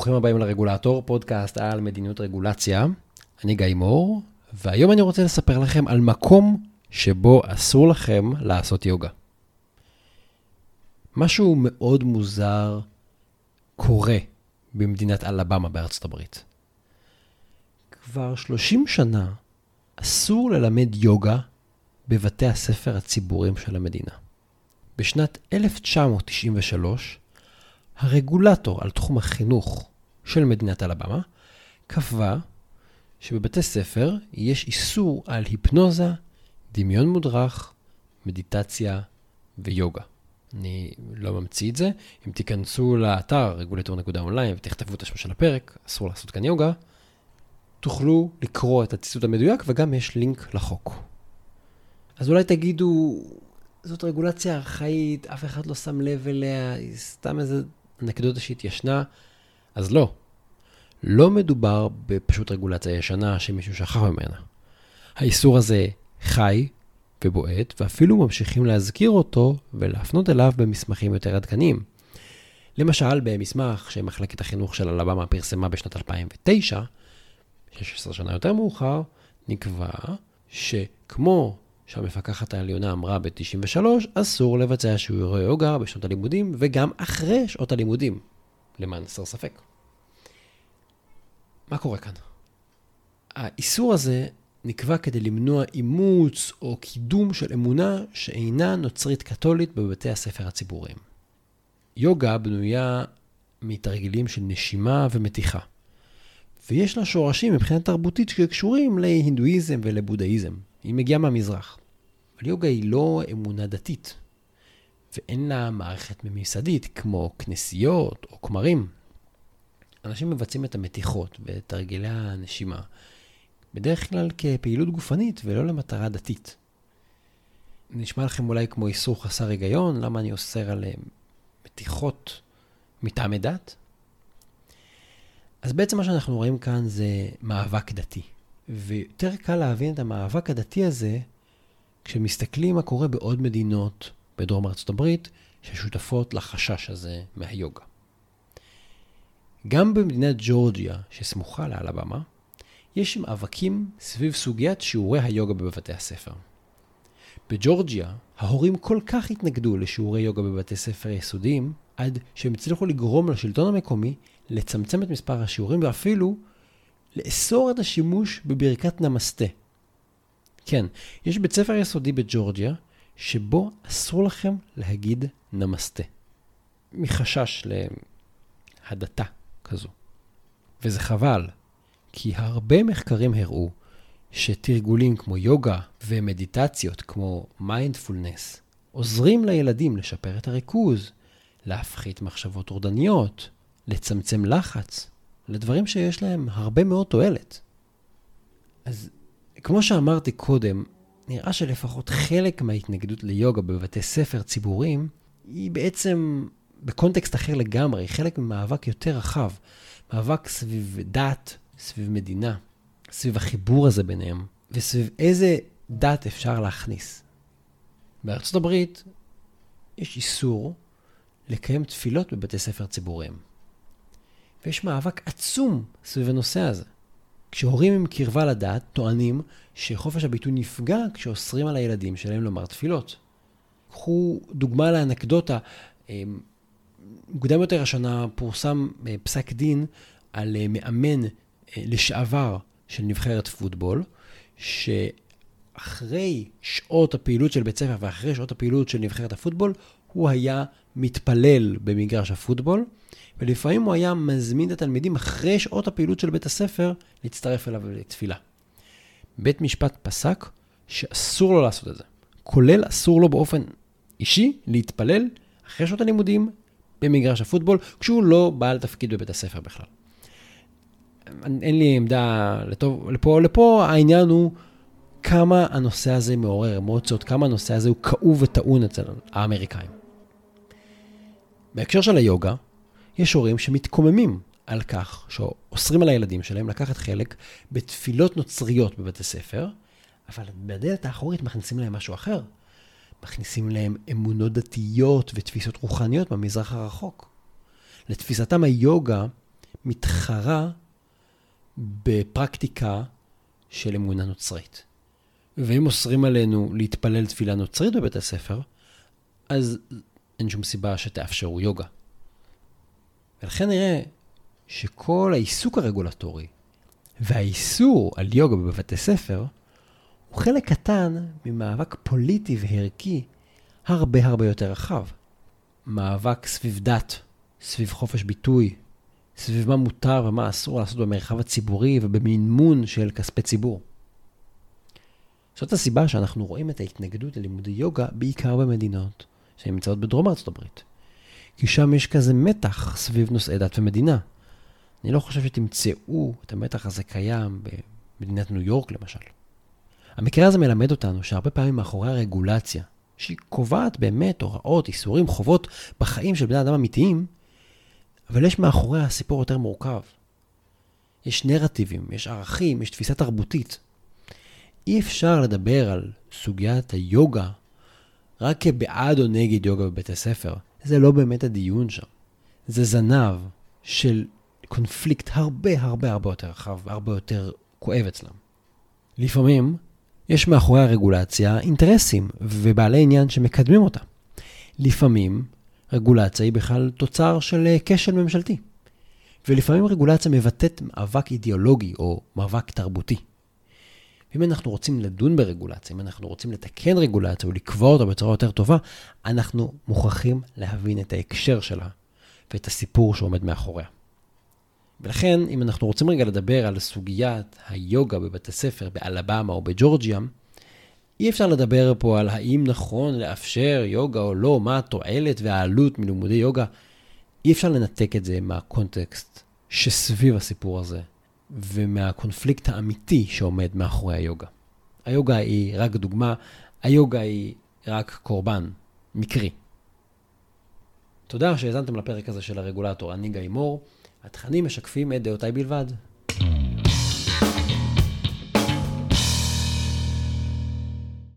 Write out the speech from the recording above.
ברוכים הבאים לרגולטור, פודקאסט על מדיניות רגולציה. אני גיא מור, והיום אני רוצה לספר לכם על מקום שבו אסור לכם לעשות יוגה. משהו מאוד מוזר קורה במדינת אלבמה בארצות הברית. כבר 30 שנה אסור ללמד יוגה בבתי הספר הציבוריים של המדינה. בשנת 1993, הרגולטור על תחום החינוך של מדינת אלבמה קבע שבבתי ספר יש איסור על היפנוזה, דמיון מודרך, מדיטציה ויוגה. אני לא ממציא את זה. אם תיכנסו לאתר רגולטור.אונליין ותכתבו את השם של הפרק, אסור לעשות כאן יוגה, תוכלו לקרוא את הציטוט המדויק וגם יש לינק לחוק. אז אולי תגידו, זאת רגולציה ארכאית, אף אחד לא שם לב אליה, היא סתם איזה אנקדוטה שהתיישנה, אז לא. לא מדובר בפשוט רגולציה ישנה שמישהו שכח ממנה. האיסור הזה חי ובועט, ואפילו ממשיכים להזכיר אותו ולהפנות אליו במסמכים יותר עדכניים. למשל, במסמך שמחלקת החינוך של אלבמה פרסמה בשנת 2009, 16 שנה יותר מאוחר, נקבע שכמו שהמפקחת העליונה אמרה ב-93, אסור לבצע שיעורי יוגה בשנות הלימודים וגם אחרי שעות הלימודים, למען הסר ספק. מה קורה כאן? האיסור הזה נקבע כדי למנוע אימוץ או קידום של אמונה שאינה נוצרית קתולית בבתי הספר הציבוריים. יוגה בנויה מתרגילים של נשימה ומתיחה, ויש לה שורשים מבחינה תרבותית שקשורים להינדואיזם ולבודהיזם. היא מגיעה מהמזרח. אבל יוגה היא לא אמונה דתית, ואין לה מערכת ממסדית כמו כנסיות או כמרים. אנשים מבצעים את המתיחות ואת תרגילי הנשימה בדרך כלל כפעילות גופנית ולא למטרה דתית. נשמע לכם אולי כמו איסור חסר היגיון, למה אני אוסר על מתיחות מטעמי דת? אז בעצם מה שאנחנו רואים כאן זה מאבק דתי. ויותר קל להבין את המאבק הדתי הזה כשמסתכלים מה קורה בעוד מדינות בדרום ארצות הברית ששותפות לחשש הזה מהיוגה. גם במדינת ג'ורג'יה, שסמוכה לאלבמה, יש מאבקים סביב סוגיית שיעורי היוגה בבתי הספר. בג'ורג'יה, ההורים כל כך התנגדו לשיעורי יוגה בבתי ספר יסודיים, עד שהם הצליחו לגרום לשלטון המקומי לצמצם את מספר השיעורים ואפילו לאסור את השימוש בברכת נמסטה. כן, יש בית ספר יסודי בג'ורג'יה, שבו אסור לכם להגיד נמסטה. מחשש להדתה כזו. וזה חבל, כי הרבה מחקרים הראו שתרגולים כמו יוגה ומדיטציות כמו מיינדפולנס עוזרים לילדים לשפר את הריכוז, להפחית מחשבות טורדניות, לצמצם לחץ, לדברים שיש להם הרבה מאוד תועלת. אז כמו שאמרתי קודם, נראה שלפחות חלק מההתנגדות ליוגה בבתי ספר ציבוריים היא בעצם בקונטקסט אחר לגמרי, חלק ממאבק יותר רחב. מאבק סביב דת, סביב מדינה, סביב החיבור הזה ביניהם, וסביב איזה דת אפשר להכניס. בארצות הברית יש איסור לקיים תפילות בבתי ספר ציבוריים. ויש מאבק עצום סביב הנושא הזה. כשהורים עם קרבה לדת טוענים שחופש הביטוי נפגע כשאוסרים על הילדים שלהם לומר תפילות. קחו דוגמה לאנקדוטה. אמ, מוקדם יותר השנה פורסם אה, פסק דין על אה, מאמן אה, לשעבר של נבחרת פוטבול, שאחרי שעות הפעילות של בית ספר ואחרי שעות הפעילות של נבחרת הפוטבול, הוא היה מתפלל במגרש הפוטבול, ולפעמים הוא היה מזמין את התלמידים אחרי שעות הפעילות של בית הספר להצטרף אליו לתפילה. בית משפט פסק שאסור לו לעשות את זה, כולל אסור לו באופן אישי להתפלל אחרי שעות הלימודים במגרש הפוטבול, כשהוא לא בעל תפקיד בבית הספר בכלל. אין לי עמדה לטוב, לפה, לפה העניין הוא כמה הנושא הזה מעורר אמוציות, כמה הנושא הזה הוא כאוב וטעון אצל האמריקאים. בהקשר של היוגה, יש הורים שמתקוממים על כך שאוסרים על הילדים שלהם לקחת חלק בתפילות נוצריות בבתי ספר, אבל בדלת האחורית מכניסים להם משהו אחר. מכניסים להם אמונות דתיות ותפיסות רוחניות במזרח הרחוק. לתפיסתם היוגה מתחרה בפרקטיקה של אמונה נוצרית. ואם אוסרים עלינו להתפלל תפילה נוצרית בבית הספר, אז אין שום סיבה שתאפשרו יוגה. ולכן נראה שכל העיסוק הרגולטורי והאיסור על יוגה בבתי ספר הוא חלק קטן ממאבק פוליטי וערכי הרבה הרבה יותר רחב. מאבק סביב דת, סביב חופש ביטוי, סביב מה מותר ומה אסור לעשות במרחב הציבורי ובמימון של כספי ציבור. זאת הסיבה שאנחנו רואים את ההתנגדות ללימודי יוגה בעיקר במדינות שנמצאות בדרום ארצות הברית. כי שם יש כזה מתח סביב נושאי דת ומדינה. אני לא חושב שתמצאו את המתח הזה קיים במדינת ניו יורק למשל. המקרה הזה מלמד אותנו שהרבה פעמים מאחורי הרגולציה, שהיא קובעת באמת הוראות, איסורים, חובות בחיים של בני אדם אמיתיים, אבל יש מאחוריה סיפור יותר מורכב. יש נרטיבים, יש ערכים, יש תפיסה תרבותית. אי אפשר לדבר על סוגיית היוגה רק כבעד או נגד יוגה בבית הספר. זה לא באמת הדיון שם. זה זנב של קונפליקט הרבה הרבה הרבה יותר רחב והרבה יותר כואב אצלם. לפעמים יש מאחורי הרגולציה אינטרסים ובעלי עניין שמקדמים אותה. לפעמים רגולציה היא בכלל תוצר של אה, כשל ממשלתי. ולפעמים רגולציה מבטאת מאבק אידיאולוגי או מאבק תרבותי. ואם אנחנו רוצים לדון ברגולציה, אם אנחנו רוצים לתקן רגולציה ולקבוע אותה בצורה יותר טובה, אנחנו מוכרחים להבין את ההקשר שלה ואת הסיפור שעומד מאחוריה. ולכן, אם אנחנו רוצים רגע לדבר על סוגיית היוגה בבית הספר באלבמה או בג'ורג'יה, אי אפשר לדבר פה על האם נכון לאפשר יוגה או לא, מה התועלת והעלות מלימודי יוגה. אי אפשר לנתק את זה מהקונטקסט שסביב הסיפור הזה, ומהקונפליקט האמיתי שעומד מאחורי היוגה. היוגה היא רק דוגמה, היוגה היא רק קורבן, מקרי. תודה שהאזנתם לפרק הזה של הרגולטור, אני גיא מור. התכנים משקפים את דעותיי בלבד,